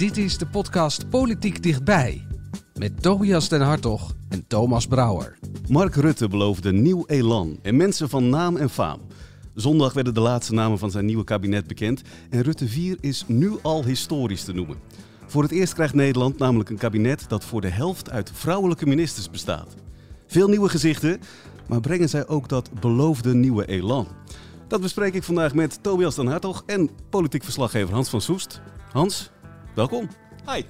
Dit is de podcast Politiek Dichtbij. Met Tobias den Hartog en Thomas Brouwer. Mark Rutte beloofde nieuw elan en mensen van naam en faam. Zondag werden de laatste namen van zijn nieuwe kabinet bekend en Rutte 4 is nu al historisch te noemen. Voor het eerst krijgt Nederland namelijk een kabinet dat voor de helft uit vrouwelijke ministers bestaat. Veel nieuwe gezichten, maar brengen zij ook dat beloofde nieuwe elan? Dat bespreek ik vandaag met Tobias den Hartog en politiek verslaggever Hans van Soest. Hans, welkom. Hi.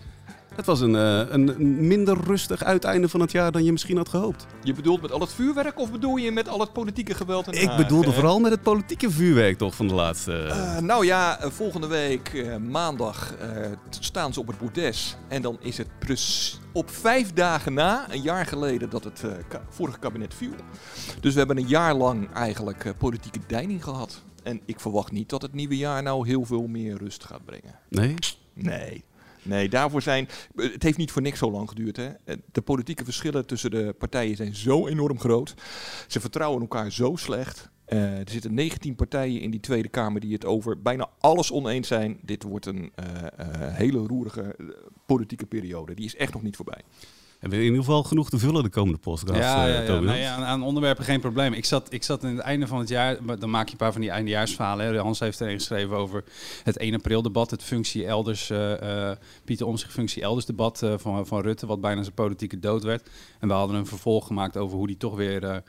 Het was een, uh, een minder rustig uiteinde van het jaar dan je misschien had gehoopt. Je bedoelt met al het vuurwerk of bedoel je met al het politieke geweld? In Ik bedoelde vooral met het politieke vuurwerk toch van de laatste... Uh, nou ja, volgende week maandag staan ze op het bordes. En dan is het op vijf dagen na, een jaar geleden, dat het ka vorige kabinet viel. Dus we hebben een jaar lang eigenlijk politieke deining gehad. En ik verwacht niet dat het nieuwe jaar nou heel veel meer rust gaat brengen. Nee? Nee. Nee, daarvoor zijn. Het heeft niet voor niks zo lang geduurd. Hè? De politieke verschillen tussen de partijen zijn zo enorm groot. Ze vertrouwen elkaar zo slecht. Uh, er zitten 19 partijen in die Tweede Kamer die het over bijna alles oneens zijn. Dit wordt een hele roerige politieke periode. Die is echt nog niet voorbij. En we in ieder geval genoeg te vullen de komende podcast. Ja, ja, ja. Nee, aan, aan, onderwerpen geen probleem. Ik zat, ik zat in het einde van het jaar, dan maak je een paar van die eindejaarsverhalen. Hè. Hans heeft erin geschreven over het 1 april debat, het functie elders, uh, uh, Pieter Omtzigt functie elders debat uh, van, van Rutte, wat bijna zijn politieke dood werd. En we hadden een vervolg gemaakt over hoe die toch weer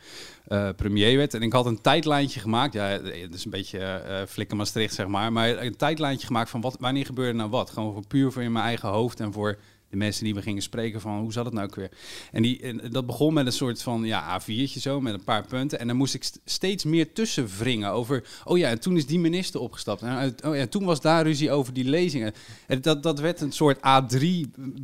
premier werd. En ik had een tijdlijntje gemaakt, ja, dat is een beetje flikker Maastricht zeg maar, maar een tijdlijntje gemaakt van wat, wanneer gebeurde nou wat. Gewoon voor puur voor in mijn eigen hoofd en voor de mensen die we gingen spreken van hoe zat het nou ook weer. En, die, en dat begon met een soort van ja, A4'tje zo, met een paar punten. En dan moest ik steeds meer tussen wringen over, oh ja, en toen is die minister opgestapt. En oh ja, toen was daar ruzie over die lezingen. En dat, dat werd een soort A3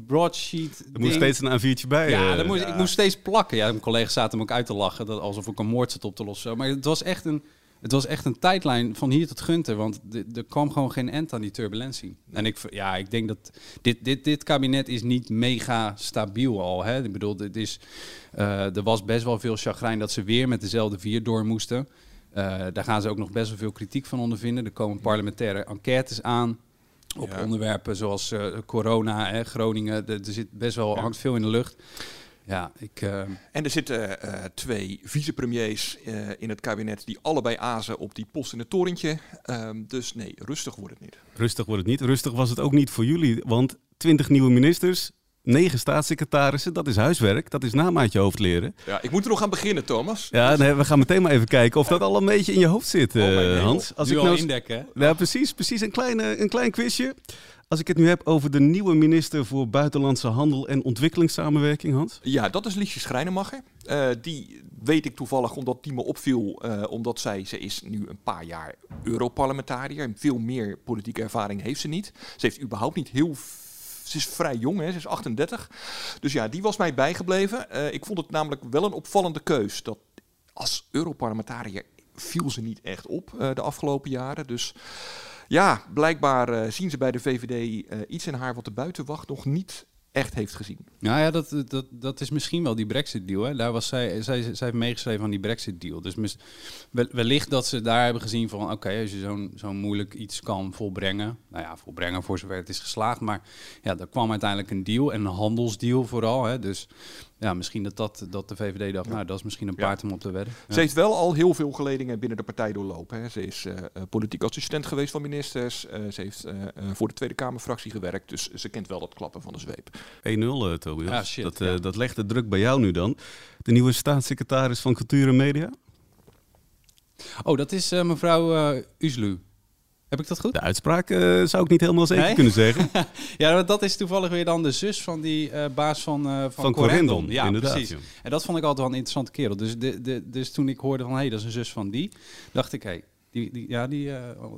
broadsheet. Er moest steeds een A4'tje bij. Ja, dan moest, ja. ik moest steeds plakken. Ja, mijn collega's zaten me ook uit te lachen, dat, alsof ik een moord zat op te lossen. Maar het was echt een het was echt een tijdlijn van hier tot Gunter, want er kwam gewoon geen end aan die turbulentie. En ik, ja, ik denk dat dit, dit, dit kabinet is niet mega stabiel al. Hè? Ik bedoel, het is, uh, er was best wel veel chagrijn dat ze weer met dezelfde vier door moesten. Uh, daar gaan ze ook nog best wel veel kritiek van ondervinden. Er komen parlementaire enquêtes aan op ja. onderwerpen zoals uh, corona, hè, Groningen. Er, er zit best wel ja. hangt veel in de lucht. Ja, ik, uh... En er zitten uh, twee vicepremiers uh, in het kabinet die allebei azen op die post in het torentje. Um, dus nee, rustig wordt het niet. Rustig wordt het niet. Rustig was het ook niet voor jullie, want 20 nieuwe ministers, negen staatssecretarissen, dat is huiswerk, dat is namaatje hoofd leren. Ja, ik moet er nog aan beginnen, Thomas. Ja, nee, we gaan meteen maar even kijken of dat al een beetje in je hoofd zit, oh, Hans. Als nu ik nou indekken. Ja, precies, precies. Een, kleine, een klein quizje. Als ik het nu heb over de nieuwe minister voor Buitenlandse Handel en Ontwikkelingssamenwerking, Hans? Ja, dat is Liesje Schrijnemacher. Uh, die weet ik toevallig omdat die me opviel, uh, omdat zij, ze is nu een paar jaar Europarlementariër. En veel meer politieke ervaring heeft ze niet. Ze heeft überhaupt niet heel ze is vrij jong, hè? ze is 38. Dus ja, die was mij bijgebleven. Uh, ik vond het namelijk wel een opvallende keus. Dat als Europarlementariër viel ze niet echt op de afgelopen jaren. Dus ja, blijkbaar uh, zien ze bij de VVD uh, iets in haar wat de buitenwacht nog niet echt heeft gezien. Nou ja, dat, dat, dat is misschien wel die Brexit-deal. Hè? Daar was zij, zij, zij heeft meegeschreven aan die Brexit-deal. Dus wellicht dat ze daar hebben gezien van... oké, als je zo'n zo'n moeilijk iets kan volbrengen... nou ja, volbrengen voor zover het is geslaagd... maar ja, er kwam uiteindelijk een deal, en een handelsdeal vooral. Hè? Dus ja, misschien dat, dat, dat de VVD dacht, ja. nou, dat is misschien een paard ja. om op te wedden. Ja. Ze heeft wel al heel veel geledingen binnen de partij doorlopen. Hè. Ze is uh, politiek assistent geweest van ministers. Uh, ze heeft uh, voor de Tweede Kamerfractie gewerkt. Dus ze kent wel dat klappen van de zweep. 1-0, Tobias. Shit, dat, dat legt de druk bij jou nu dan. De nieuwe staatssecretaris van Cultuur en Media? Oh, dat is mevrouw Uslu. Heb ik dat goed? De uitspraak uh, zou ik niet helemaal zeker nee? kunnen zeggen. ja, dat is toevallig weer dan de zus van die uh, baas van, uh, van, van Corendon. Ja, inderdaad. Precies. Ja. En dat vond ik altijd wel een interessante kerel. Dus, de, de, dus toen ik hoorde van, hé, hey, dat is een zus van die, dacht ik, hé, hey, die, die, ja, die,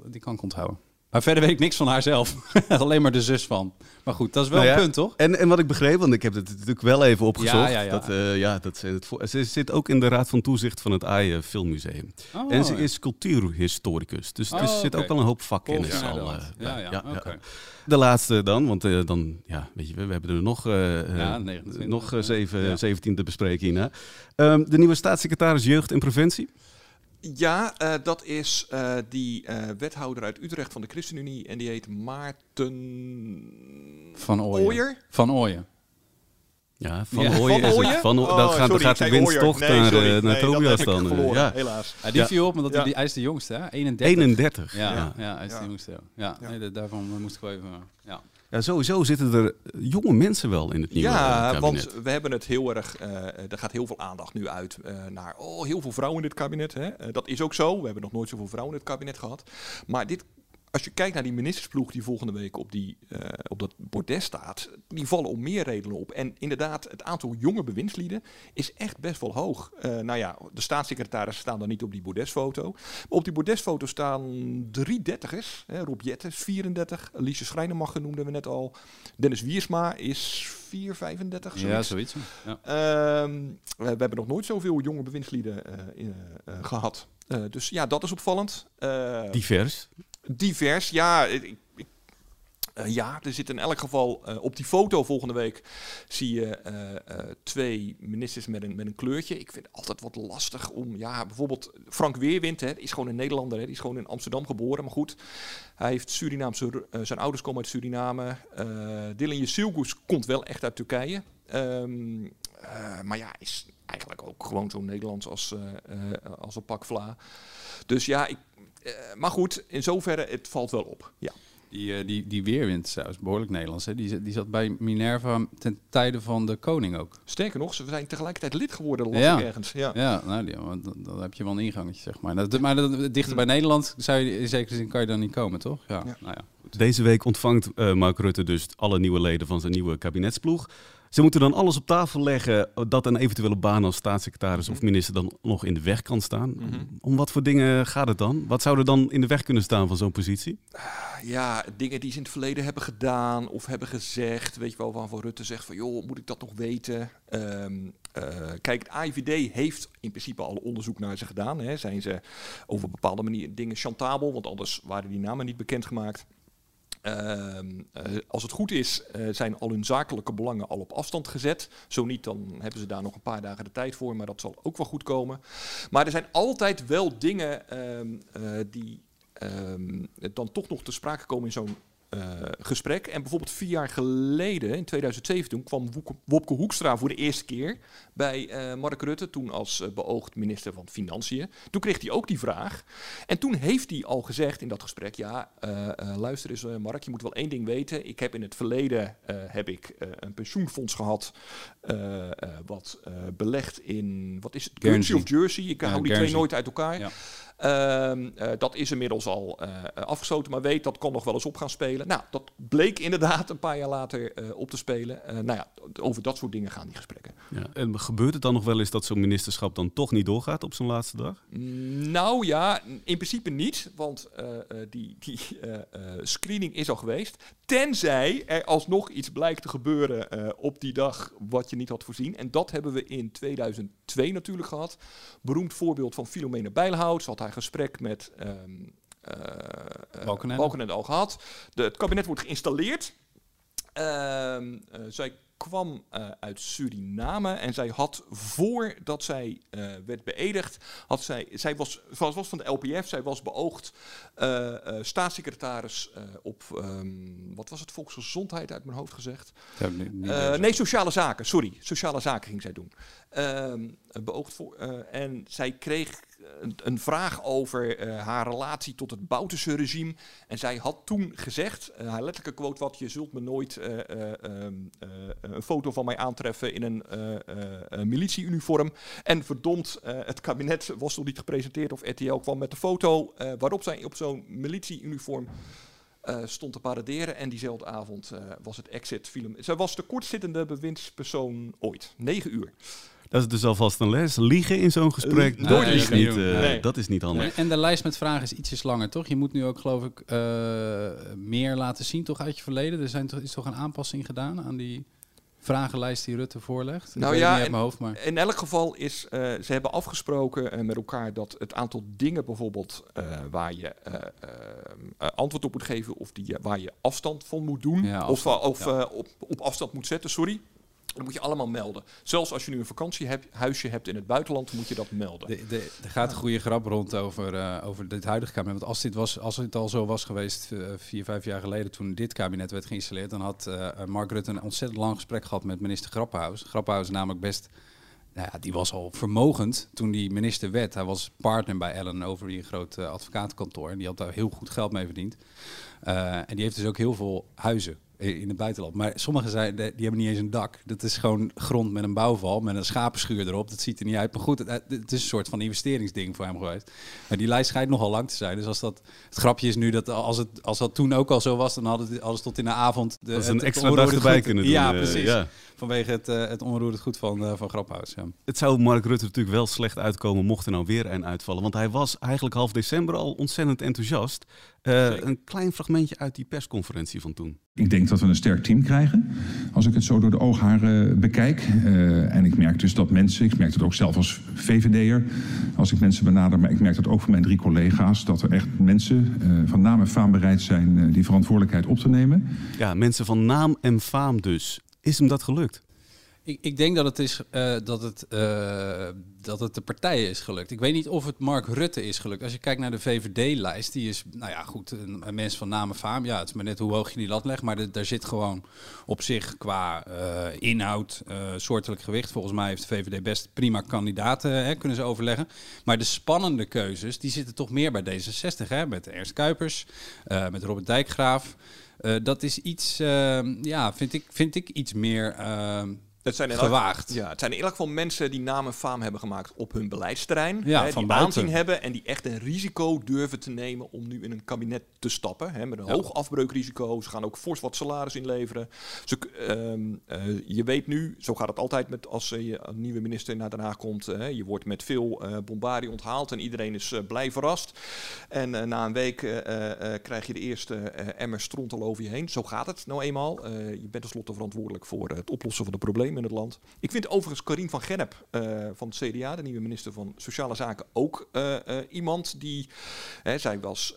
die kan ik onthouden. Maar verder weet ik niks van haar zelf. Alleen maar de zus van. Maar goed, dat is wel nou ja, een punt, toch? En, en wat ik begreep, want ik heb het natuurlijk wel even opgezocht. Ja, ja, dat, uh, ja, dat, het, ze zit ook in de raad van toezicht van het AIE Filmmuseum. Oh, en ze is cultuurhistoricus. Dus er oh, zit okay. ook wel een hoop vakkennis al. Uh, ja, ja, okay. De laatste dan, want uh, dan, ja, weet je, we hebben er nog, nog zeven, 17 te bespreken hierna. Um, de nieuwe staatssecretaris Jeugd en Preventie. Ja, uh, dat is uh, die uh, wethouder uit Utrecht van de ChristenUnie en die heet Maarten... Van Ooyen. Ooyer? Van Ooyen. Ja, Van Ja. Ooyen Van is het. Ooyen? Van, O- Oh, dan gaat, sorry, gaat de winst toch Nee, naar, eh, naar Nee, dat Tobias dan. eh, verloren, ja. helaas. Ja, die Ja. viel op, omdat Ja. hij, hij is de jongste, hè? 31. 31. Ja, Ja. ja. hij is Ja. de jongste. Ja, ja. Ja. Nee, da- daarvan moest ik wel even... Ja. Ja, sowieso zitten er jonge mensen wel in het nieuwe Ja, eh, want we hebben het heel erg. eh, er gaat heel veel aandacht nu uit eh, naar. Oh, heel veel vrouwen in dit kabinet. Hè? Eh, dat is ook zo. We hebben nog nooit zoveel vrouwen in het kabinet gehad. Maar dit. Als je kijkt naar die ministersploeg die volgende week op, die, eh, op dat bordes staat, die vallen om meer redenen op. En inderdaad, het aantal jonge bewindslieden is echt best wel hoog. Eh, nou ja, de staatssecretarissen staan dan niet op die bordesfoto. Maar op die bordesfoto staan drie dertigers. Hè, Rob Jetten is 34, Alice Schrijnemacher noemden we net al. Dennis Wiersma is 4,35. ja, zoiets. zoiets. Ja. Ehm, we, we hebben nog nooit zoveel jonge bewindslieden eh, in, eh, eh, gehad. Eh, dus ja, dat is opvallend. Eh, Divers. Divers, ja. Ik, ik- eh, ja, er zit in elk geval eh, op die foto volgende week zie je eh, twee ministers met een, met een kleurtje. Ik vind het altijd wat lastig om, ja, bijvoorbeeld Frank Weerwind, hè, is gewoon een Nederlander, hè, die is gewoon in Amsterdam geboren, maar goed. Hij heeft Surinaamse, zijn ouders komen uit Suriname. Dylan Yesilgus komt wel echt uit Turkije. Ehm, eh, maar ja, is eigenlijk ook gewoon zo Nederlands als, als een pak vla. Dus ja, ik, maar goed, in zoverre, het valt wel op. Ja. Die, eh, die, die weerwind trouwens, behoorlijk Nederlands. Hè? Die, zat- die zat bij Minerva ten tijde van de koning ook. Sterker nog, ze zijn tegelijkertijd lid geworden, las Ja. ik ergens. Ja. Ja, nou, die, dan, dan heb je wel een ingangetje, zeg maar. Dat, maar dat, dichter bij Nederland zou je, in zekere zin kan je dan niet komen, toch? Ja, Ja. nou ja. Deze week ontvangt eh, Mark Rutte dus alle nieuwe leden van zijn nieuwe kabinetsploeg. Ze moeten dan alles op tafel leggen dat een eventuele baan als staatssecretaris of minister dan nog in de weg kan staan. Mhm. Om wat voor dingen gaat het dan? Wat zou er dan in de weg kunnen staan van zo'n positie? ja, dingen die ze in het verleden hebben gedaan of hebben gezegd. Weet je wel, waarvan Rutte zegt van, joh, moet ik dat nog weten? Ehm, eh, kijk, het AIVD heeft in principe al onderzoek naar ze gedaan. Hè. Zijn ze over bepaalde manier dingen chantabel, want anders waren die namen niet bekendgemaakt. Ehm, eh, als het goed is, eh, zijn al hun zakelijke belangen al op afstand gezet. Zo niet, dan hebben ze daar nog een paar dagen de tijd voor, maar dat zal ook wel goed komen. Maar er zijn altijd wel dingen ehm, eh, die ehm, dan toch nog te sprake komen in zo'n gesprek. En bijvoorbeeld vier jaar geleden, in 2017, kwam Woeke- Wopke Hoekstra voor de eerste keer bij eh, Mark Rutte, toen als eh, beoogd minister van Financiën. Toen kreeg hij ook die vraag. En toen heeft hij al gezegd in dat gesprek, ja, eh, eh, luister eens eh, Mark, je moet wel één ding weten. Ik heb in het verleden eh, heb ik, eh, een pensioenfonds gehad, eh, eh, wat eh, belegt in, wat is het, Guernsey of Jersey? Ik hou die twee nooit uit elkaar. Ehm, eh, dat is inmiddels al eh, afgesloten, maar weet dat kan nog wel eens op gaan spelen. Nou, dat bleek inderdaad een paar jaar later eh, op te spelen. Nou ja, over dat soort dingen gaan die gesprekken. Ja. En gebeurt het dan nog wel eens dat zo'n ministerschap dan toch niet doorgaat op zijn laatste dag? Nou ja, in principe niet, want die, die screening is al geweest. Tenzij er alsnog iets blijkt te gebeuren op die dag wat je niet had voorzien. En dat hebben we in 2002 natuurlijk gehad. Beroemd voorbeeld van Filomena Bijlhout. Ze had haar gesprek met Balkenende. Balkenende al gehad. De, het kabinet wordt geïnstalleerd. Ehm, eh, zij kwam uit Suriname en zij had voordat zij werd beëdigd, had zij, zij was, was, was van de LPF, zij was beoogd staatssecretaris op, ehm, wat was het, volksgezondheid uit mijn hoofd gezegd? Ja, meer. nee, sociale zaken, sorry. Sociale zaken ging zij doen. Beoogd voor, en zij kreeg een, vraag over eh, haar relatie tot het Bouterse regime. En zij had toen gezegd, eh, haar letterlijke quote wat, je zult me nooit eh, eh, ehm, eh, een foto van mij aantreffen in een militieuniform. En verdomd, het kabinet was nog niet gepresenteerd of RTL kwam met de foto waarop zij op zo'n militieuniform stond te paraderen. En diezelfde avond was het exit film. Zij was de kortzittende bewindspersoon ooit. Negen uur. Dat is dus alvast een les. Liegen in zo'n gesprek, Eh, dat, is niet, eh, Nee. dat is niet handig. En, en de lijst met vragen is ietsjes langer, toch? Je moet nu ook, geloof ik, eh, meer laten zien toch uit je verleden. Er zijn toch, is toch een aanpassing gedaan aan die vragenlijst die Rutte voorlegt? Nou ik ja, het niet uit en- mijn hoofd, maar... In elk geval is, eh, ze hebben afgesproken eh, met elkaar dat het aantal dingen bijvoorbeeld eh, waar je antwoord op moet geven of die, waar je afstand van moet doen. Ja, of afstand, of ja. op, op afstand moet zetten, sorry. Dat moet je allemaal melden. Zelfs als je nu een vakantiehuisje hebt in het buitenland, moet je dat melden. De, de, er gaat een goede grap rond over, uh, over dit huidige kabinet. Want als, dit was, als het al zo was geweest uh, vier, vijf jaar geleden toen dit kabinet werd geïnstalleerd, dan had uh, Mark Rutte een ontzettend lang gesprek gehad met minister Grappenhuis. Grappenhuis is namelijk best nou ja, die was al vermogend toen die minister werd. Hij was partner bij Ellen over die groot advocatenkantoor. En die had daar heel goed geld mee verdiend. En die heeft dus ook heel veel huizen in het buitenland. Maar sommigen zijn, die hebben niet eens een dak. Dat is gewoon grond met een bouwval, met een schapenschuur erop. Dat ziet er niet uit. Maar goed, het, het, is een soort van investeringsding voor hem geweest. Maar die lijst schijnt nogal lang te zijn. Dus als dat, het grapje is nu dat als, het, als dat toen ook al zo was, dan hadden het alles tot in de avond... De, dat is een extra dag erbij goed. kunnen doen. Ja, precies. Ja. Vanwege het, het onroerend goed van, van Graphuis. Ja. Het zou Mark Rutte natuurlijk wel slecht uitkomen mocht er nou weer een uitvallen. Want hij was eigenlijk half december al ontzettend enthousiast. Uh, een klein fragmentje uit die persconferentie van toen. Ik denk dat we een sterk team krijgen, als ik het zo door de oogharen bekijk. Uh, en ik merk dus dat mensen, ik merk dat ook zelf als VVD'er, als ik mensen benader, maar ik merk dat ook van mijn drie collega's, dat er echt mensen uh, van naam en faam bereid zijn die verantwoordelijkheid op te nemen. Ja, mensen van naam en faam dus. Is hem dat gelukt? Ik, ik denk dat het, is, uh, dat, het, uh, dat het de partijen is gelukt. Ik weet niet of het Mark Rutte is gelukt. Als je kijkt naar de VVD-lijst, die is, nou ja, goed, een, mens van naam en faam. Ja, het is maar net hoe hoog je die lat legt. Maar daar zit gewoon op zich qua uh, inhoud, soortelijk gewicht. Volgens mij heeft de VVD best prima kandidaten, hè, kunnen ze overleggen. Maar de spannende keuzes, die zitten toch meer bij D66. Hè, met Ernst Kuipers, met Robert Dijkgraaf. dat is iets, ja, vind ik, vind ik iets meer het zijn gewaagd. ja, het zijn in ieder geval mensen die naam en faam hebben gemaakt op hun beleidsterrein. Ja, hè, van die buiten. aanzien hebben en die echt een risico durven te nemen om nu in een kabinet te stappen. Hè, met een ja. hoog afbreukrisico. Ze gaan ook fors wat salaris inleveren. Ze, um, uh, je weet nu, zo gaat het altijd met als uh, je een nieuwe minister naar Den Haag komt. Uh, je wordt met veel bombardie onthaald en iedereen is blij verrast. En na een week krijg je de eerste emmer strontel over je heen. Zo gaat het nou eenmaal. je bent tenslotte verantwoordelijk voor het oplossen van de problemen in het land. Ik vind overigens Karin van Gennep uh, van het CDA, de nieuwe minister van Sociale Zaken, ook uh, uh, iemand die, hè, zij was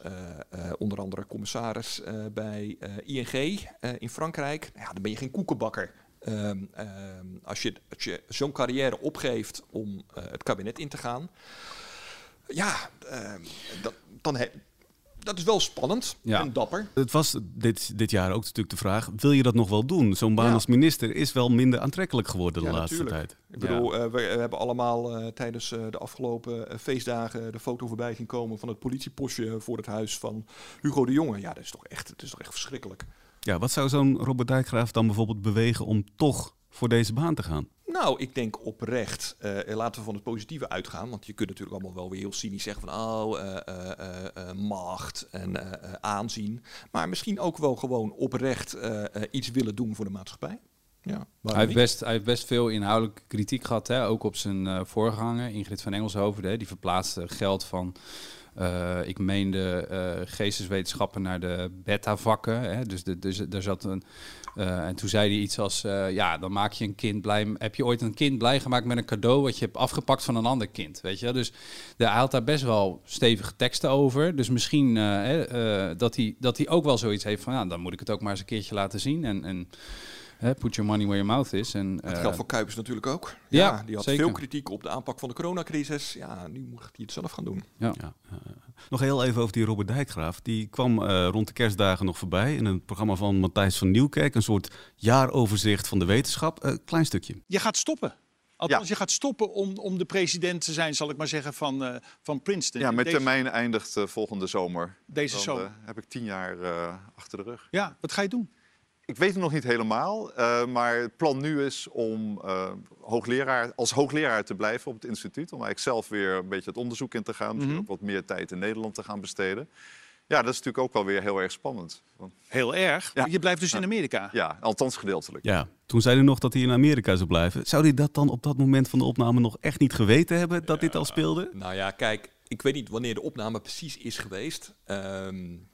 onder andere commissaris bij ING in Frankrijk. Ja, dan ben je geen koekenbakker. Um, um, als je, je zo'n carrière opgeeft om het kabinet in te gaan, ja, ehm, dan, dat is wel spannend ja. en dapper. Het was dit, dit jaar ook natuurlijk de vraag: wil je dat nog wel doen? Zo'n baan ja. als minister is wel minder aantrekkelijk geworden de ja, laatste natuurlijk. tijd. Ik bedoel, uh, we, we, hebben allemaal uh, tijdens uh, de afgelopen feestdagen de foto voorbij zien komen van het politiepostje voor het huis van Hugo de Jonge. Ja, dat is toch echt, het is toch echt verschrikkelijk. Ja, wat zou zo'n Robert Dijkgraaf dan bijvoorbeeld bewegen om toch voor deze baan te gaan? Nou, ik denk oprecht. Uh, laten we van het positieve uitgaan. Want je kunt natuurlijk allemaal wel weer heel cynisch zeggen van oh, uh, uh, macht en aanzien. Maar misschien ook wel gewoon oprecht iets willen doen voor de maatschappij. Ja, hij, heeft best, hij heeft best veel inhoudelijke kritiek gehad. Hè? Ook op zijn voorganger, Ingrid van Engelshoven. Hè? Die verplaatste geld van uh, ik meende uh, geesteswetenschappen naar de beta-vakken. Dus, dus daar zat een. Uh, en toen zei hij iets als: Ja, dan maak je een kind blij. Heb je ooit een kind blij gemaakt met een cadeau wat je hebt afgepakt van een ander kind? Weet je? Dus de, hij had daar best wel stevige teksten over. Dus misschien dat, hij, dat hij ook wel zoiets heeft van: Ja, dan moet ik het ook maar eens een keertje laten zien. En. en put your money where your mouth is. En, het geldt voor Kuipers natuurlijk ook. Ja, ja die had zeker. veel kritiek op de aanpak van de coronacrisis. Ja, nu moet hij het zelf gaan doen. Ja. ja. Uh, nog heel even over die Robert Dijkgraaf. Die kwam uh, rond de kerstdagen nog voorbij in een programma van Matthijs van Nieuwkerk. Een soort jaaroverzicht van de wetenschap. Uh, klein stukje. Je gaat stoppen. Althans, ja. je gaat stoppen om, om de president te zijn, zal ik maar zeggen, van, uh, van Princeton. Ja, mijn termijn eindigt uh, volgende zomer. Deze Dan, zomer. Uh, heb ik tien jaar achter de rug. Ja, wat ga je doen? Ik weet het nog niet helemaal, uh, maar het plan nu is om uh, hoogleraar, als hoogleraar te blijven op het instituut. Om eigenlijk zelf weer een beetje het onderzoek in te gaan. Misschien mm -hmm. ook wat meer tijd in Nederland te gaan besteden. Ja, dat is natuurlijk ook wel weer heel erg spannend. Heel erg? Ja. Je blijft dus ja. in Amerika? Ja, althans gedeeltelijk. Ja, toen zei hij nog dat hij in Amerika zou blijven. Zou hij dat dan op dat moment van de opname nog echt niet geweten hebben dat ja, dit al speelde? Nou ja, kijk, ik weet niet wanneer de opname precies is geweest. Um, Uh,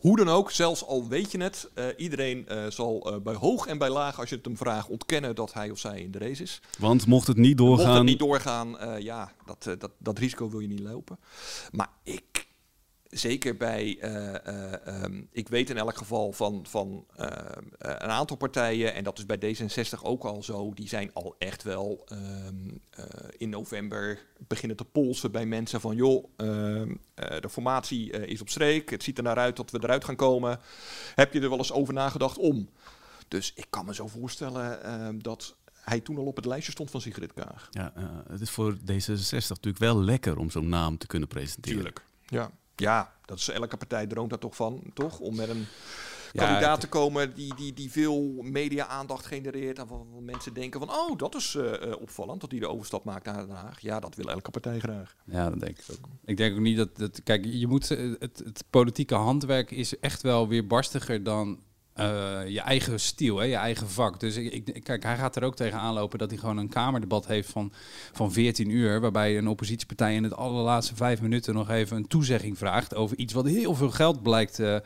hoe dan ook, zelfs al weet je het, uh, iedereen uh, zal bij hoog en bij laag, als je het hem vraagt, ontkennen dat hij of zij in de race is. Want mocht het niet doorgaan. Mocht het niet doorgaan, ja, dat, dat, dat risico wil je niet lopen. Maar ik, zeker bij, eh, eh, ehm, ik weet in elk geval van, van eh, een aantal partijen, en dat is bij D66 ook al zo, die zijn al echt wel ehm, in november beginnen te polsen bij mensen van, joh, ehm, de formatie is op streek, het ziet er naar uit dat we eruit gaan komen. Heb je er wel eens over nagedacht om? Dus ik kan me zo voorstellen dat hij toen al op het lijstje stond van Sigrid Kaag. Ja, het is voor D66 natuurlijk wel lekker om zo'n naam te kunnen presenteren. Tuurlijk. Ja. Ja, dat is elke partij droomt daar toch van, toch? Om met een kandidaat te komen die, die, die veel media-aandacht genereert. En van mensen denken van, oh, dat is uh, opvallend, dat hij de overstap maakt naar Den Haag. Ja, dat wil elke partij graag. Ja, dat denk ik ook. Ik denk ook niet dat, dat kijk, je moet, eh, het, het politieke handwerk is echt wel weer barstiger dan uh, je eigen stijl, hè, je eigen vak. Dus ik, kijk, hij gaat er ook tegen aanlopen dat hij gewoon een kamerdebat heeft van, van 14 uur. Waarbij een oppositiepartij in het allerlaatste vijf minuten nog even een toezegging vraagt over iets wat heel veel geld blijkt uh,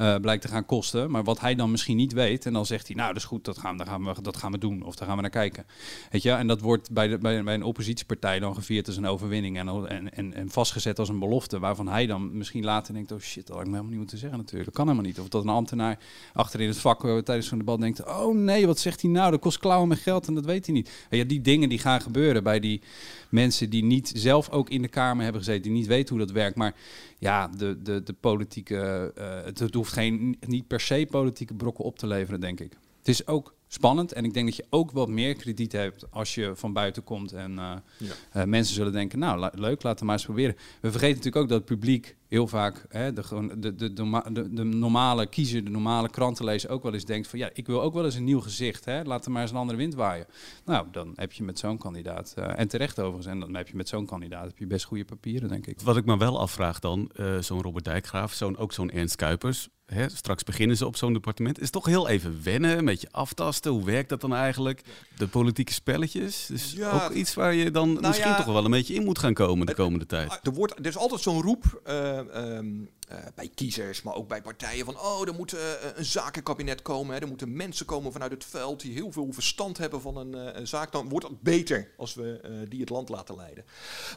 uh, blijkt te gaan kosten. Maar wat hij dan misschien niet weet. En dan zegt hij, nou dat is goed, dat gaan, dat gaan, we, dat gaan we doen. Of daar gaan we naar kijken. Weet je, en dat wordt bij, de, bij, een oppositiepartij dan gevierd als een overwinning. En, en, en, vastgezet als een belofte. Waarvan hij dan misschien later denkt, oh shit, dat had ik me helemaal niet moeten zeggen natuurlijk. Dat kan helemaal niet. Of dat een ambtenaar achter in het vak uh, tijdens zo'n debat denkt, oh nee, wat zegt hij nou? Dat kost klauwen met geld en dat weet hij niet. Ja, die dingen die gaan gebeuren bij die mensen die niet zelf ook in de Kamer hebben gezeten. Die niet weten hoe dat werkt. Maar ja, de, de, de politieke, uh, het, hoeft geen, niet per se politieke brokken op te leveren, denk ik. Het is ook spannend en ik denk dat je ook wat meer krediet hebt als je van buiten komt en uh, ja. uh, mensen zullen denken, nou leuk, laten we maar eens proberen. We vergeten natuurlijk ook dat het publiek heel vaak hè, de, de, de, de, de, normale kiezer, de normale krantenlezer ook wel eens denkt van ja, ik wil ook wel eens een nieuw gezicht. Hè, laat er maar eens een andere wind waaien. Nou, dan heb je met zo'n kandidaat, uh, en terecht overigens, en dan heb je met zo'n kandidaat heb je best goede papieren, denk ik. Wat ik me wel afvraag dan, uh, zo'n Robert Dijkgraaf, zo'n, ook zo'n Ernst Kuipers, Hè, straks beginnen ze op zo'n departement. Is toch heel even wennen, een beetje aftasten. Hoe werkt dat dan eigenlijk? De politieke spelletjes. Dus ja, ook iets waar je dan nou misschien ja, toch wel een beetje in moet gaan komen de komende tijd. Er, wordt, er is altijd zo'n roep. Uh, um, uh, bij kiezers, maar ook bij partijen van oh, er moet uh, een zakenkabinet komen. Hè. Er moeten mensen komen vanuit het veld die heel veel verstand hebben van een, uh, een zaak. Dan wordt het beter als we die het land laten leiden.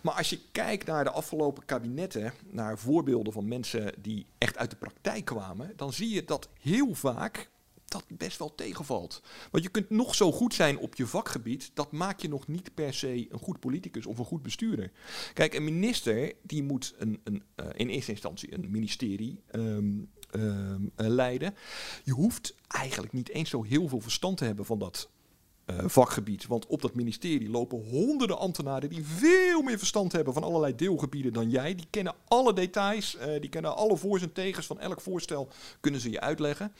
Maar als je kijkt naar de afgelopen kabinetten, naar voorbeelden van mensen die echt uit de praktijk kwamen, dan zie je dat heel vaak dat best wel tegenvalt. Want je kunt nog zo goed zijn op je vakgebied, dat maakt je nog niet per se een goed politicus of een goed bestuurder. Kijk, een minister die moet een, een, uh, in eerste instantie een ministerie um, um, uh, leiden. Je hoeft eigenlijk niet eens zo heel veel verstand te hebben van dat uh, vakgebied. Want op dat ministerie lopen honderden ambtenaren die veel meer verstand hebben van allerlei deelgebieden dan jij. Die kennen alle details, die kennen alle voor's en tegens van elk voorstel, kunnen ze je uitleggen.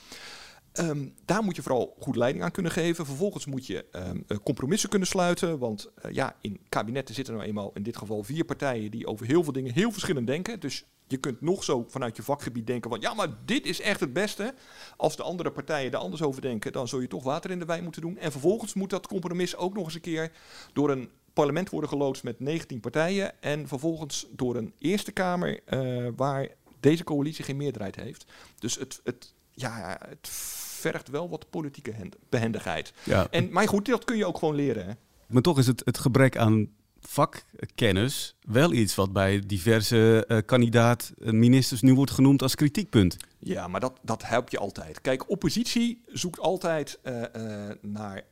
Um, daar moet je vooral goed leiding aan kunnen geven. Vervolgens moet je um, compromissen kunnen sluiten. Want uh, ja, in kabinetten zitten nou eenmaal in dit geval vier partijen die over heel veel dingen heel verschillend denken. Dus je kunt nog zo vanuit je vakgebied denken van ja, maar dit is echt het beste. Als de andere partijen er anders over denken, dan zul je toch water in de wijn moeten doen. En vervolgens moet dat compromis ook nog eens een keer door een parlement worden geloodst met 19 partijen. En vervolgens door een Eerste Kamer uh, waar deze coalitie geen meerderheid heeft. Dus het, het, ja, het vergt wel wat politieke behendigheid. Ja. En, maar goed, dat kun je ook gewoon leren. Hè? Maar toch is het, het gebrek aan vakkennis wel iets wat bij diverse uh, kandidaat-ministers nu wordt genoemd als kritiekpunt. Ja, maar dat, dat helpt je altijd. Kijk, oppositie zoekt altijd uh, uh, naar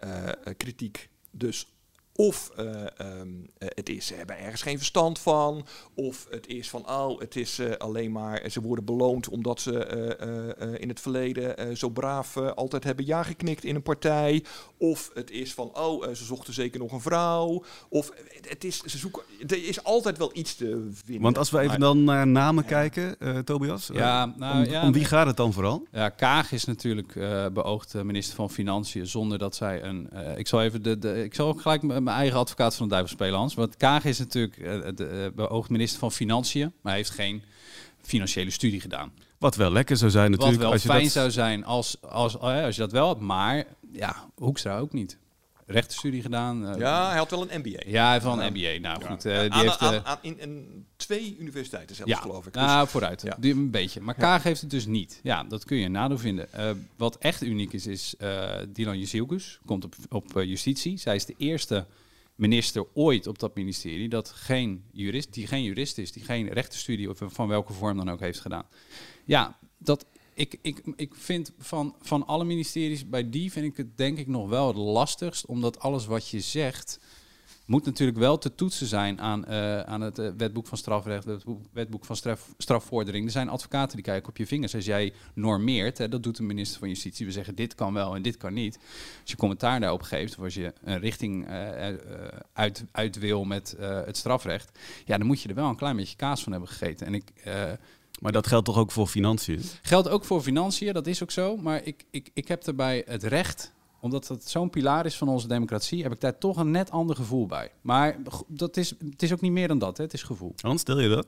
kritiek. Dus of uh, um, het is, ze hebben ergens geen verstand van. Of het is van, oh, het is uh, alleen maar, ze worden beloond omdat ze uh, in het verleden zo braaf altijd hebben ja geknikt in een partij. Of het is van, oh, ze zochten zeker nog een vrouw. Of het is, ze zoeken, er is altijd wel iets te vinden. Want als we even maar, dan naar namen ja. kijken, Tobias. Ja, nou, om, ja, om wie gaat het dan vooral? Ja, Kaag is natuurlijk beoogd minister van Financiën zonder dat zij een, ik zal even de, de ik zal gelijk mijn eigen advocaat van de duivel spelen, Hans. Want Kaag is natuurlijk uh, de uh, beoogd minister van Financiën, maar hij heeft geen financiële studie gedaan. Wat wel lekker zou zijn natuurlijk. Wat wel als je fijn dat... zou zijn als, als, als, als je dat wel hebt, maar ja, Hoekstra ook niet. Rechtenstudie gedaan. Uh, ja, hij had wel een MBA. Ja, hij heeft wel een MBA. Nou goed, uh, die aan, heeft... Aan, aan, in, in, twee universiteiten zelfs, ja. geloof ik. Dus, nou, vooruit. Ja. Die, een beetje. Maar Kaag heeft het dus niet. Ja, dat kun je een nadeel vinden. Wat echt uniek is, is Dylan Jezielkus. Komt op, op justitie. Zij is de eerste minister ooit op dat ministerie dat geen jurist, die geen jurist is, die geen rechtenstudie of van welke vorm dan ook heeft gedaan. Ja, dat ik, ik, ik vind van, van alle ministeries, bij die vind ik het denk ik nog wel het lastigst, omdat alles wat je zegt moet natuurlijk wel te toetsen zijn aan, uh, aan het uh, wetboek van strafrecht, het wetboek van straf, strafvordering. Er zijn advocaten die kijken op je vingers. Als jij normeert, hè, dat doet de minister van Justitie. We zeggen dit kan wel en dit kan niet. Als je commentaar daarop geeft, of als je een richting uh, uit, uit wil met het strafrecht, ja, dan moet je er wel een klein beetje kaas van hebben gegeten. En ik. Maar dat geldt toch ook voor financiën? Geldt ook voor financiën, dat is ook zo. Maar ik, ik, ik heb erbij het recht omdat het zo'n pilaar is van onze democratie, heb ik daar toch een net ander gevoel bij. Maar dat is, het is ook niet meer dan dat, hè? het is gevoel. Hans, stel je dat?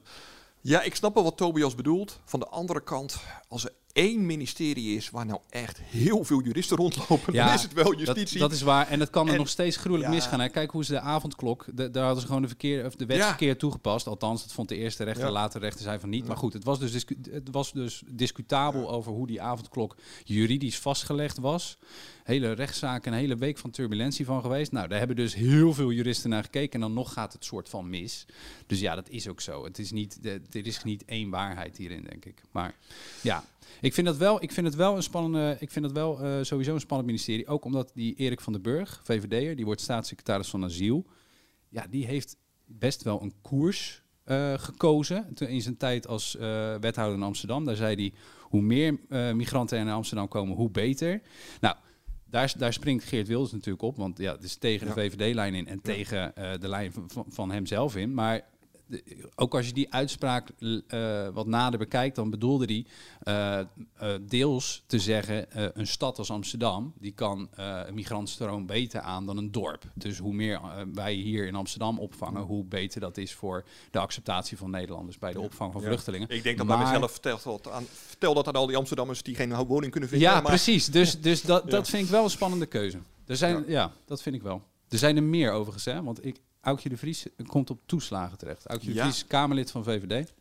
Ja, ik snap wel wat Tobias bedoelt. Van de andere kant, als er één ministerie is waar nou echt heel veel juristen rondlopen, ja, dan is het wel justitie. Dat, dat is waar. En dat kan er nog steeds gruwelijk misgaan. Hè. Kijk hoe ze de avondklok, daar hadden ze gewoon de, verkeer, of de wet verkeerd toegepast. Althans, dat vond de eerste rechter, de latere rechter zei van niet. Maar goed, het was dus, het was dus discutabel over hoe die avondklok juridisch vastgelegd was hele rechtszaak, een hele week van turbulentie van geweest. Nou, daar hebben dus heel veel juristen naar gekeken en dan nog gaat het soort van mis. Dus ja, dat is ook zo. Het is niet, er is niet één waarheid hierin, denk ik. Maar ja, ik vind dat wel, ik vind het wel een spannende, ik vind het wel uh, sowieso een spannend ministerie. Ook omdat die Erik van den Burg, VVD'er, die wordt staatssecretaris van asiel. Ja, die heeft best wel een koers uh, gekozen in zijn tijd als uh, wethouder in Amsterdam. Daar zei hij, hoe meer migranten er naar Amsterdam komen, hoe beter. Nou, daar, daar springt Geert Wilders natuurlijk op, want ja, het is tegen de VVD-lijn in en tegen de lijn van, van hemzelf in. Maar ook als je die uitspraak uh, wat nader bekijkt, dan bedoelde die uh, uh, deels te zeggen: een stad als Amsterdam die kan een migrantstroom beter aan dan een dorp. Dus hoe meer wij hier in Amsterdam opvangen, hoe beter dat is voor de acceptatie van Nederlanders bij de opvang van vluchtelingen. Ik denk dat maar... bij mezelf vertelt aan, vertel dat aan al die Amsterdammers die geen woning kunnen vinden. Ja, precies. Dus, dus dat, dat vind ik wel een spannende keuze. Er zijn, ja. dat vind ik wel. Er zijn er meer overigens, hè? Want ik, Aukje de Vries komt op toeslagen terecht. Aukje de Vries, Kamerlid van VVD,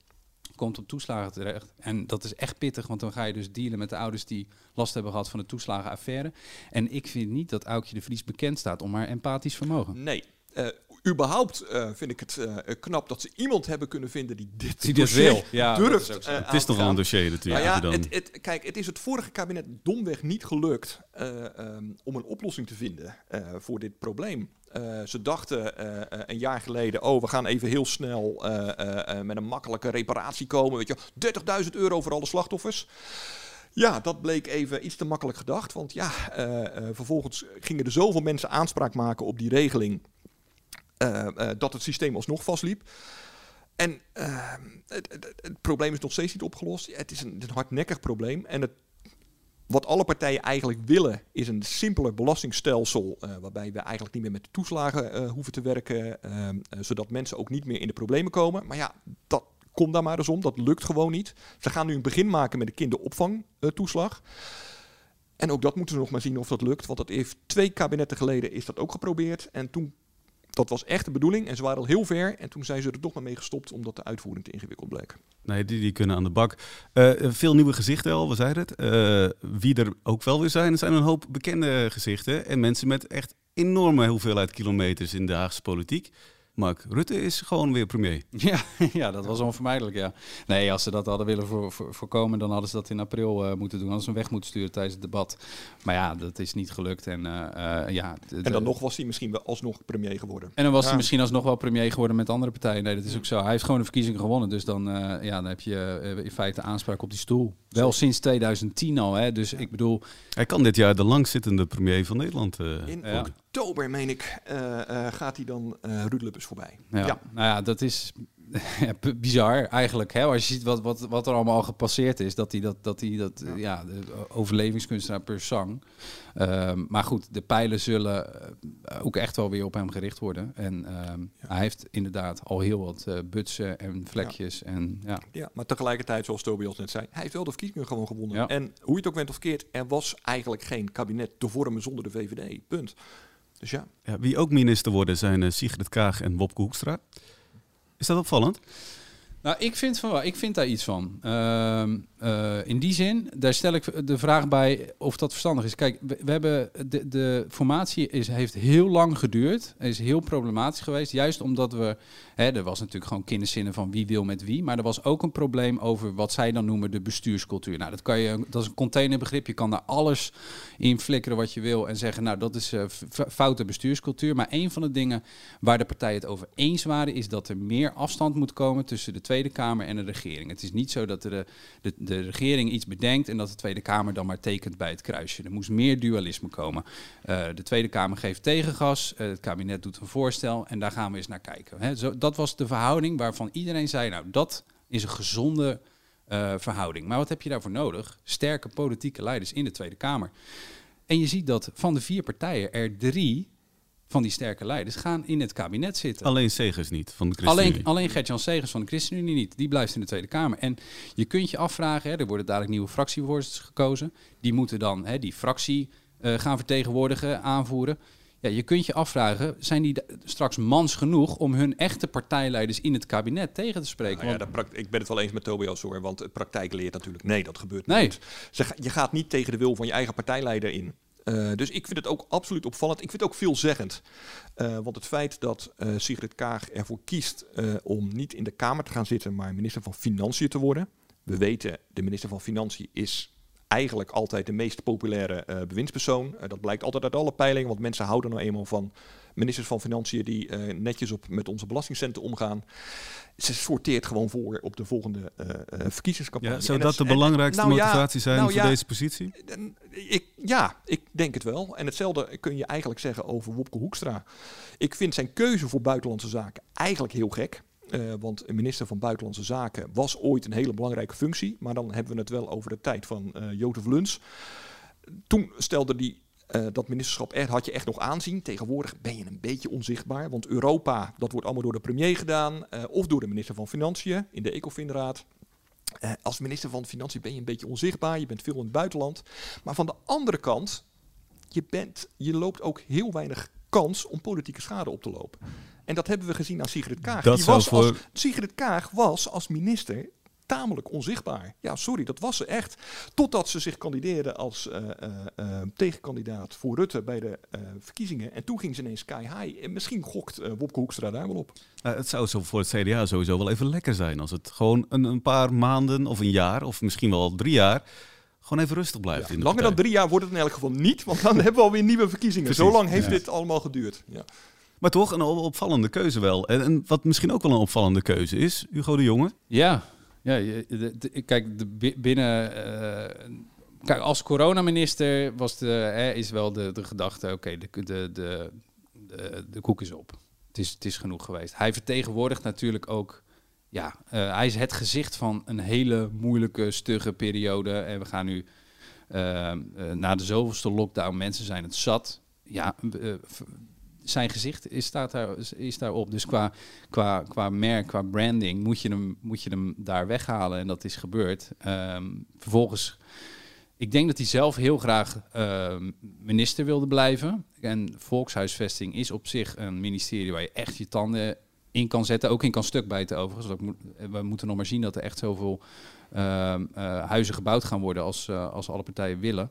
komt op toeslagen terecht. En dat is echt pittig, want dan ga je dus dealen met de ouders die last hebben gehad van de toeslagenaffaire. En ik vind niet dat Aukje de Vries bekend staat om haar empathisch vermogen. Nee. Uh, überhaupt uh, vind ik het uh, knap dat ze iemand hebben kunnen vinden die dit, die dit wil. Ja, durft. Het is, het is toch wel een dossier natuurlijk. Nou ja, dan... het, het, kijk, het is het vorige kabinet domweg niet gelukt um, om een oplossing te vinden voor dit probleem. Ze dachten een jaar geleden, oh, we gaan even heel snel met een makkelijke reparatie komen. Weet je, 30.000 euro voor alle slachtoffers. Ja, dat bleek even iets te makkelijk gedacht. Want ja, vervolgens gingen er zoveel mensen aanspraak maken op die regeling. Dat het systeem alsnog vastliep. En het, het, het, probleem is nog steeds niet opgelost. Het is een, een hardnekkig probleem. En het wat alle partijen eigenlijk willen is een simpeler belastingstelsel, uh, waarbij we eigenlijk niet meer met de toeslagen hoeven te werken, uh, zodat mensen ook niet meer in de problemen komen. Maar ja, dat komt daar maar eens om, dat lukt gewoon niet. Ze gaan nu een begin maken met de kinderopvangtoeslag. En ook dat moeten we nog maar zien of dat lukt, want dat heeft twee kabinetten geleden is dat ook geprobeerd. En toen dat was echt de bedoeling en ze waren al heel ver. En toen zijn ze er toch maar mee gestopt omdat de uitvoering te ingewikkeld bleek. Nee, die, die kunnen aan de bak. Uh, veel nieuwe gezichten al, we zeiden het. Uh, wie er ook wel weer zijn, er zijn een hoop bekende gezichten. En mensen met echt enorme hoeveelheid kilometers in de Haagse politiek. Mark Rutte is gewoon weer premier. Ja, ja dat was onvermijdelijk, ja. Nee, als ze dat hadden willen voor, voor, voorkomen, dan hadden ze dat in april uh, moeten doen. Hadden ze hem weg moeten sturen tijdens het debat. Maar ja, dat is niet gelukt. En, uh, uh, ja, en dan nog was hij misschien wel alsnog premier geworden. En dan was hij misschien alsnog wel premier geworden met andere partijen. Nee, dat is ook zo. Hij heeft gewoon de verkiezing gewonnen. Dus dan, ja, dan heb je in feite aanspraak op die stoel. Wel sinds 2010 al, hè. Dus ik bedoel... Hij kan dit jaar de langzittende premier van Nederland in ja oktober, meen ik, uh, uh, gaat hij dan uh, Ruud voorbij. Ja. ja. nou ja, dat is bizar eigenlijk. Hè? Als je ziet wat, wat, wat er allemaal al gepasseerd is, dat hij dat, dat, hij dat ja. ja de overlevingskunstenaar per zang. Um, maar goed, de pijlen zullen ook echt wel weer op hem gericht worden. En ja. hij heeft inderdaad al heel wat uh, butsen en vlekjes. Ja. En, ja. ja, maar tegelijkertijd, zoals Tobias net zei, hij heeft wel de verkiezingen gewoon gewonnen. En hoe je het ook bent of keert, er was eigenlijk geen kabinet te vormen zonder de VVD. Punt. Dus ja. ja. Wie ook minister worden zijn uh, Sigrid Kaag en Wopke Hoekstra. Is dat opvallend? Nou, ik vind, van, wel- ik vind daar iets van. Ehm, eh, in die zin, daar stel ik de vraag bij of dat verstandig is. Kijk, we, hebben de, de formatie is, heeft heel lang geduurd. Is heel problematisch geweest. Juist omdat we. Hè, er was natuurlijk gewoon kinderzinnen van wie wil met wie. Maar er was ook een probleem over wat zij dan noemen de bestuurscultuur. Nou, dat, kan je, dat is een containerbegrip. Je kan daar alles in flikkeren wat je wil. En zeggen, nou, dat is f- foute bestuurscultuur. Maar een van de dingen waar de partijen het over eens waren, is dat er meer afstand moet komen tussen de Tweede Kamer en de regering. Het is niet zo dat de, de, de regering iets bedenkt en dat de Tweede Kamer dan maar tekent bij het kruisje. Er moest meer dualisme komen. Eh, de Tweede Kamer geeft tegengas, eh, het kabinet doet een voorstel en daar gaan we eens naar kijken. Zo, dat was de verhouding waarvan iedereen zei, nou, dat is een gezonde eh, verhouding. Maar wat heb je daarvoor nodig? Sterke politieke leiders in de Tweede Kamer. En je ziet dat van de vier partijen er drie van die sterke leiders gaan in het kabinet zitten. Alleen Segers niet van de ChristenUnie. Alleen, alleen Gert-Jan Segers van de ChristenUnie niet. Die blijft in de Tweede Kamer. En je kunt je afvragen, hè, er worden dadelijk nieuwe fractievoorzitters gekozen. Die moeten dan hè, die fractie eh, gaan vertegenwoordigen, aanvoeren. Ja, je kunt je afvragen, zijn die straks mans genoeg om hun echte partijleiders in het kabinet tegen te spreken? Nou ja, Want- ik ben het wel eens met Tobias hoor, want de praktijk leert natuurlijk nee, dat gebeurt Nee. niet. Ze je gaat niet tegen de wil van je eigen partijleider in. Eh, dus ik vind het ook absoluut opvallend. Ik vind het ook veelzeggend. Eh want het feit dat eh, Sigrid Kaag ervoor kiest om niet in de Kamer te gaan zitten, maar minister van Financiën te worden. We weten, de minister van Financiën is eigenlijk altijd de meest populaire bewindspersoon. Dat blijkt altijd uit alle peilingen, want mensen houden nou eenmaal van ministers van Financiën die eh, netjes op, met onze belastingcenten omgaan. Ze sorteert gewoon voor op de volgende eh, verkiezingscampagne. Ja, zou dat de en- belangrijkste nou ja, motivatie zijn nou voor ja, deze positie? Ik, ja, ik denk het wel. En hetzelfde kun je eigenlijk zeggen over Wopke Hoekstra. Ik vind zijn keuze voor buitenlandse zaken eigenlijk heel gek. Want een minister van Buitenlandse Zaken was ooit een hele belangrijke functie. Maar dan hebben we het wel over de tijd van eh Jozef Luns. Toen stelde die eh, dat ministerschap had je echt nog aanzien. Tegenwoordig ben je een beetje onzichtbaar. Want Europa, dat wordt allemaal door de premier gedaan. eh, of door de minister van Financiën in de Ecofinraad. Eh, als minister van Financiën ben je een beetje onzichtbaar. Je bent veel in het buitenland. Maar van de andere kant, je, bent, je loopt ook heel weinig kans om politieke schade op te lopen. En dat hebben we gezien aan Sigrid Kaag. Dat Die was voor- als, Sigrid Kaag was als minister tamelijk onzichtbaar. Ja, sorry, dat was ze echt. Totdat ze zich kandideerde als eh, eh, eh, tegenkandidaat voor Rutte bij de eh, verkiezingen. En toen ging ze ineens sky high. En misschien gokt eh, Wopke Hoekstra daar wel op. Het zou zo voor het CDA sowieso wel even lekker zijn als het gewoon een, een paar maanden of een jaar of misschien wel drie jaar gewoon even rustig blijft. in Langer dan drie jaar wordt het in elk geval niet, want dan hebben we alweer nieuwe verkiezingen. Precies, Zo lang heeft ja. dit allemaal geduurd. Ja. Maar toch een op- opvallende keuze wel. En, en wat misschien ook wel een opvallende keuze is, Hugo de Jonge. Ja, ja kijk, de, bi- binnen. eh, kijk, als coronaminister was de, hè, is wel de, de gedachte: oké, de, de, de, de, koek is op. Het is, het is genoeg geweest. Hij vertegenwoordigt natuurlijk ook. Ja, eh, hij is het gezicht van een hele moeilijke, stugge periode. En we gaan nu eh, na de zoveelste lockdown, mensen zijn het zat. Ja, zijn gezicht is, staat daar, is daarop. Dus qua, qua, qua merk, qua branding, moet je, hem, moet je hem daar weghalen. En dat is gebeurd. Ehm, vervolgens, ik denk dat hij zelf heel graag ehm, minister wilde blijven. En volkshuisvesting is op zich een ministerie waar je echt je tanden in kan zetten. Ook in kan stukbijten overigens. Dat moet, we moeten nog maar zien dat er echt zoveel eh, huizen gebouwd gaan worden als, eh, als alle partijen willen.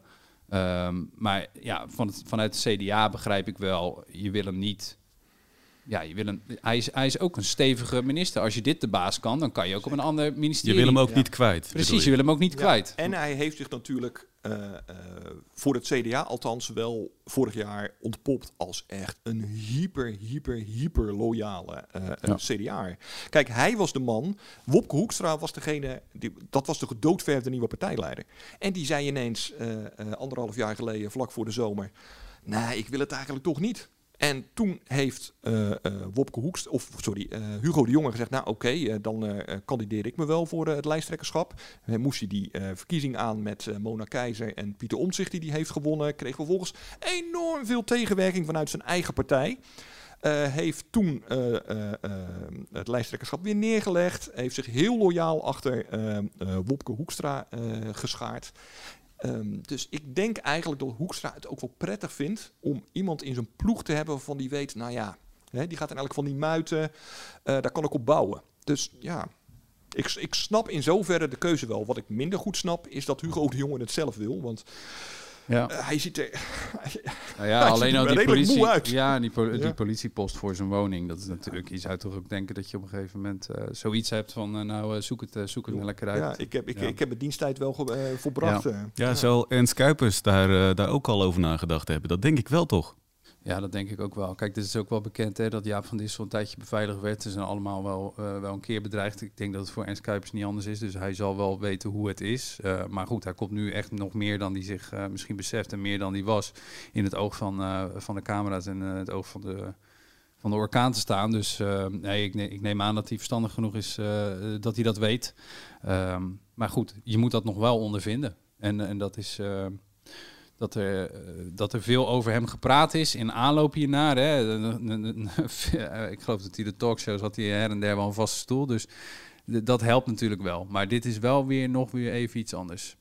Ehm, maar ja, van het, vanuit het CDA begrijp ik wel, je wil hem niet. Ja, je wil hem, hij, is, hij is ook een stevige minister. Als je dit de baas kan, dan kan je ook op een ander Je ministerie. wil hem ook Ja. niet kwijt. Precies, je wil hem ook niet Ja, kwijt. En hij heeft zich natuurlijk eh, eh, voor het CDA althans wel vorig jaar ontpopt als echt een hyper, hyper, hyper loyale eh Ja. CDA. Kijk, hij was de man. Wopke Hoekstra was degene, die, dat was de gedoodverfde nieuwe partijleider. En die zei ineens eh, eh, anderhalf jaar geleden, vlak voor de zomer, nee, ik wil het eigenlijk toch niet. En toen heeft eh, eh, Wopke Hoekstra, of sorry, eh, Hugo de Jonge gezegd, nou oké, dan kandideer ik me wel voor het lijsttrekkerschap. Eh, moest hij die verkiezing aan met Mona Keizer en Pieter Omtzigt die die heeft gewonnen, kreeg vervolgens enorm veel tegenwerking vanuit zijn eigen partij. Heeft toen het lijsttrekkerschap weer neergelegd. Heeft zich heel loyaal achter Wopke Hoekstra geschaard. Ehm, dus ik denk eigenlijk dat Hoekstra het ook wel prettig vindt om iemand in zijn ploeg te hebben waarvan die weet, nou ja, hè, die gaat elk geval niet muiten. Eh, daar kan ik op bouwen. Dus ja, Ik, ik snap in zoverre de keuze wel. Wat ik minder goed snap, is dat Hugo de Jonge het zelf wil. Want Ja. eh, hij ziet er... Nou ja, Hij alleen ziet al die politie, uit. ja, die, po- die Ja. politiepost voor zijn woning. Dat is natuurlijk, je zou toch ook denken dat je op een gegeven moment eh, zoiets hebt van, eh, nou zoek het, zoek het lekker uit. Ja, ik heb, ik, Ja. ik heb mijn diensttijd wel eh, volbracht. Ja. Ja, zal Ernst Kuipers daar, daar ook al over nagedacht hebben? Dat denk ik wel toch? Ja, dat denk ik ook wel. Kijk, dit is ook wel bekend hè, dat Jaap van Dissel een tijdje beveiligd werd. Ze zijn allemaal wel, eh, wel een keer bedreigd. Ik denk dat het voor Ernst Kuipers niet anders is. Dus hij zal wel weten hoe het is. Eh, maar goed, hij komt nu echt nog meer dan hij zich eh, misschien beseft. En meer dan hij was in het oog van, van de camera's en het oog van de, van de orkaan te staan. Dus nee, ik, ik neem aan dat hij verstandig genoeg is dat hij dat weet. Ehm, maar goed, je moet dat nog wel ondervinden. En, en dat is... dat er, eh, dat er veel over hem gepraat is in aanloop hiernaar. Hè. Ik geloof dat hij de talkshows had hij her en der wel een vaste stoel. Dus dat helpt natuurlijk wel. Maar dit is wel weer nog weer even iets anders.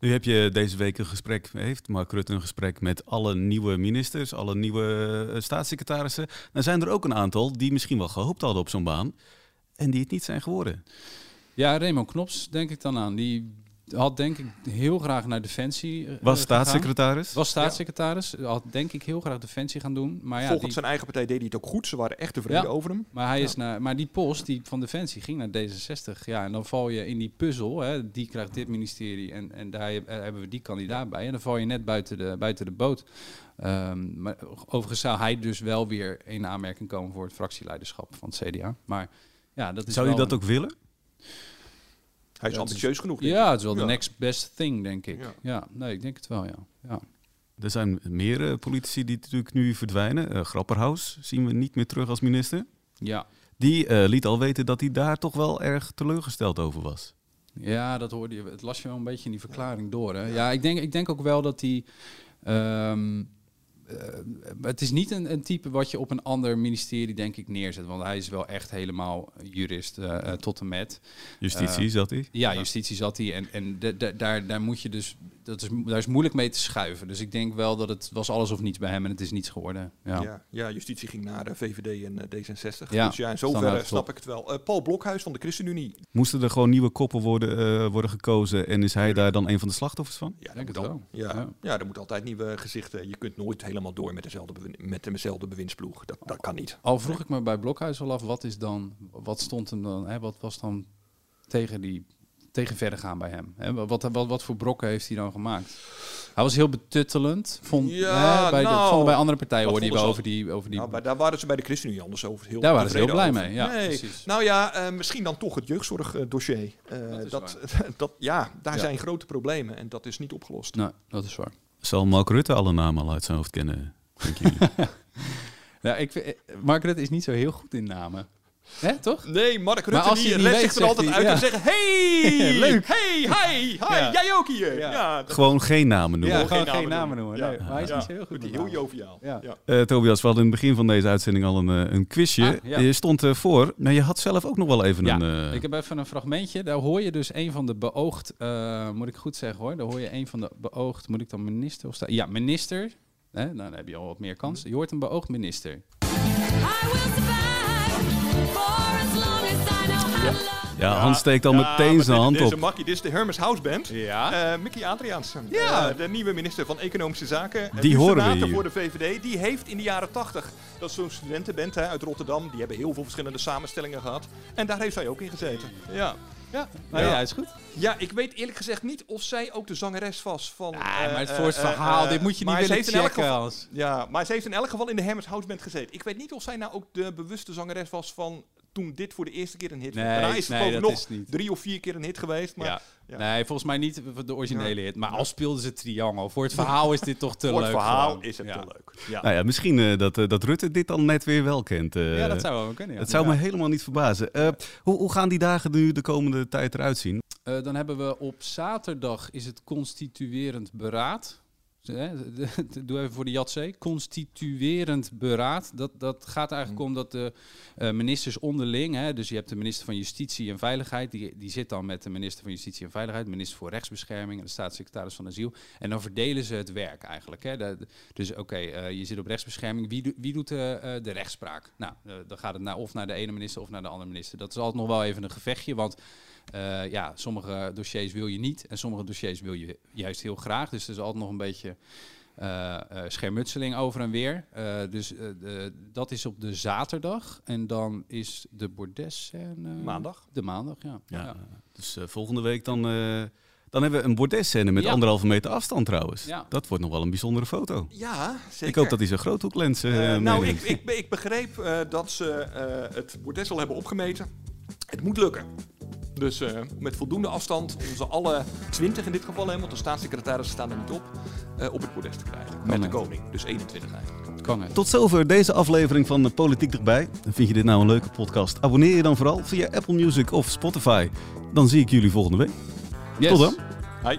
Nu heb je deze week een gesprek, heeft Mark Rutte een gesprek met alle nieuwe ministers, alle nieuwe eh, staatssecretarissen. Dan zijn er ook een aantal die misschien wel gehoopt hadden op zo'n baan en die het niet zijn geworden. Ja, Raymond Knops denk ik dan aan. Die had denk ik heel graag naar Defensie eh, Was gegaan. staatssecretaris? Was staatssecretaris. Had denk ik heel graag Defensie gaan doen. Maar ja, Volgens die- zijn eigen partij deed hij het ook goed. Ze waren echt tevreden Ja. over hem. Maar, hij is naar, maar die post die van Defensie ging naar D66. Ja, en dan val je in die puzzel. Hè, die krijgt dit ministerie en, en daar heb- hebben we die kandidaat bij. En dan val je net buiten de, buiten de boot. Ehm, maar overigens zou hij dus wel weer in aanmerking komen voor het fractieleiderschap van het CDA. Maar ja, dat is Zou je dat een- ook willen? Hij is Ja, ambitieus genoeg. denk Ja, ik. het is wel de Ja. next best thing, denk ik. Ja. Ja, nee, ik denk het wel, ja. ja. Er zijn meer eh, politici die natuurlijk nu verdwijnen. Eh Grapperhaus zien we niet meer terug als minister. Ja, Die eh, liet al weten dat hij daar toch wel erg teleurgesteld over was. Ja, dat hoorde je. Het las je wel een beetje in die verklaring door. Hè? Ja, ik denk, ik denk ook wel dat die. ehm, eh, het is niet een, een type wat je op een ander ministerie, denk ik, neerzet. Want hij is wel echt helemaal jurist eh, eh, tot en met. Justitie Eh, zat hij. Ja, justitie zat hij. En, en de- de- daar, daar moet je dus. Dat is, daar is moeilijk mee te schuiven. Dus ik denk wel dat het was alles of niets bij hem en het is niets geworden. Ja. Ja. Ja, justitie ging naar de VVD en eh, D66. Ja, dus ja, in zoverre snap ik het wel. Eh, Paul Blokhuis van de ChristenUnie. Moesten er gewoon nieuwe koppen worden, eh, worden gekozen en is hij daar dan een van de slachtoffers van? Ja, denk moet wel. Ja, Ja. ja. er moeten altijd nieuwe gezichten. Je kunt nooit helemaal door met dezelfde, bewin- met dezelfde bewindsploeg. Dat, dat kan niet. Al vroeg ik me bij Blokhuis al af, wat is dan, wat stond hem dan, hè, wat was dan tegen die, tegen verder gaan bij hem? Hè? Wat, wat, wat voor brokken heeft hij dan gemaakt? Hij was heel betuttelend, vond, Ja, hè, bij, de, nou, vonden bij andere partijen hoorde je wel over die, over die Nou, maar daar waren ze bij de ChristenUnie anders over. Heel Daar waren ze heel blij over. mee, ja, nee. precies. Nou ja, eh, misschien dan toch het jeugdzorgdossier. Eh, Dat dat, dat, ja, daar Ja. zijn grote problemen en dat is niet opgelost. Nee, dat is waar. Zal Mark Rutte alle namen al uit zijn hoofd kennen, denken jullie? Ja, ik vind, eh, Mark Rutte is niet zo heel goed in namen. Hè, toch? Nee, Mark Maar Rutte als die zich er altijd uit hij, en zeggen... Hey, Leuk. Hey, hi, hi, Ja. jij ook hier. Ja. Ja, dat- gewoon geen namen noemen. Ja, Gewoon geen namen noemen. Ja. Nee, maar hij is Ja. niet zo heel goed heel joviaal. Ja. Ja. Eh, Tobias, we hadden in het begin van deze uitzending al een, eh, een quizje. Ah, ja. Je stond eh, voor, maar je had zelf ook nog wel even Ja, een... eh, ik heb even een fragmentje. Daar hoor je dus een van de beoogd, eh, moet ik goed zeggen hoor. Daar hoor je een van de beoogd, moet ik dan minister of sta? Ja, minister. Hè, nou, dan heb je al wat meer kans. Je hoort een beoogd minister. I will ja, Hans steekt al meteen zijn dit- hand op. makkie. Dit is de Hermes House Band. Ja. Eh, Mickey Adriaansen, Ja. Eh, de nieuwe minister van Economische Zaken. Die horen we hier. voor de VVD. Die heeft in de jaren 80, dat is zo'n studentenband hè, uit Rotterdam. Die hebben heel veel verschillende samenstellingen gehad. En daar heeft zij ook in gezeten. Ja. Ja, nou ja, is goed. Ja, ik weet eerlijk gezegd niet of zij ook de zangeres was van... Ja, eh, maar het eh, voor het eh, verhaal, eh, dit moet je niet willen checken. geval- Als... Ja, maar ze heeft in elk geval in de Hermes House Band gezeten. Ik weet niet of zij nou ook de bewuste zangeres was van toen dit voor de eerste keer een hit was. Nee, Daarna is het nee, dat nog is niet. drie of vier keer een hit geweest. Maar ja. ja. Nee, volgens mij niet de originele hit. Maar al speelden ze Triangle. Voor het verhaal is dit toch te voor leuk. het verhaal gewoon. is het ja. te leuk. Ja. Nou ja, misschien eh, dat, eh, dat Rutte dit dan net weer wel kent. eh. Ja, dat zou wel kunnen. Ja. Het zou Ja. me helemaal niet verbazen. Eh, hoe, hoe gaan die dagen nu de komende tijd eruit zien? Eh, dan hebben we op zaterdag is het constituerend beraad. Doe even voor de JATC. Constituerend beraad. Dat, dat gaat eigenlijk om dat de eh, ministers onderling, hè, dus je hebt de minister van Justitie en Veiligheid, die, die zit dan met de minister van Justitie en Veiligheid, de minister voor Rechtsbescherming en de staatssecretaris van Asiel. En dan verdelen ze het werk eigenlijk. Hè. De- de- dus oké, eh, je zit op rechtsbescherming. Wie, doet- wie doet eh, eh, de rechtspraak? Nou, dan gaat het naar, of naar de ene minister of naar de andere minister. Dat is altijd nog wel even een gevechtje, want Eh, ja, sommige dossiers wil je niet en sommige dossiers wil je juist heel graag. Dus er is altijd nog een beetje eh, eh, schermutseling over en weer. Eh, dus de- dat is op de zaterdag. En dan is de bordes Maandag. De maandag, ja. Ja. ja. Dus volgende week dan, eh, dan hebben we een bordesscène met Ja. anderhalve meter afstand trouwens. Ja. Dat wordt nog wel een bijzondere foto. Ja, zeker. Ik hoop dat hij zijn groothoeklens eh Eh, nou, ik, ik, ik begreep eh, dat ze eh, het bordes al hebben opgemeten. Het moet lukken. Dus eh, met voldoende afstand om ze alle twintig in dit geval, hè, want de staatssecretarissen staan er niet op, eh, op het bordes te krijgen. met de koning. Dus 21 eigenlijk. Kan het. Tot zover deze aflevering van de Politiek Dichtbij. En vind je dit nou een leuke podcast? Abonneer je dan vooral via Apple Music of Spotify. Dan zie ik jullie volgende week. Yes. Tot dan. Hi.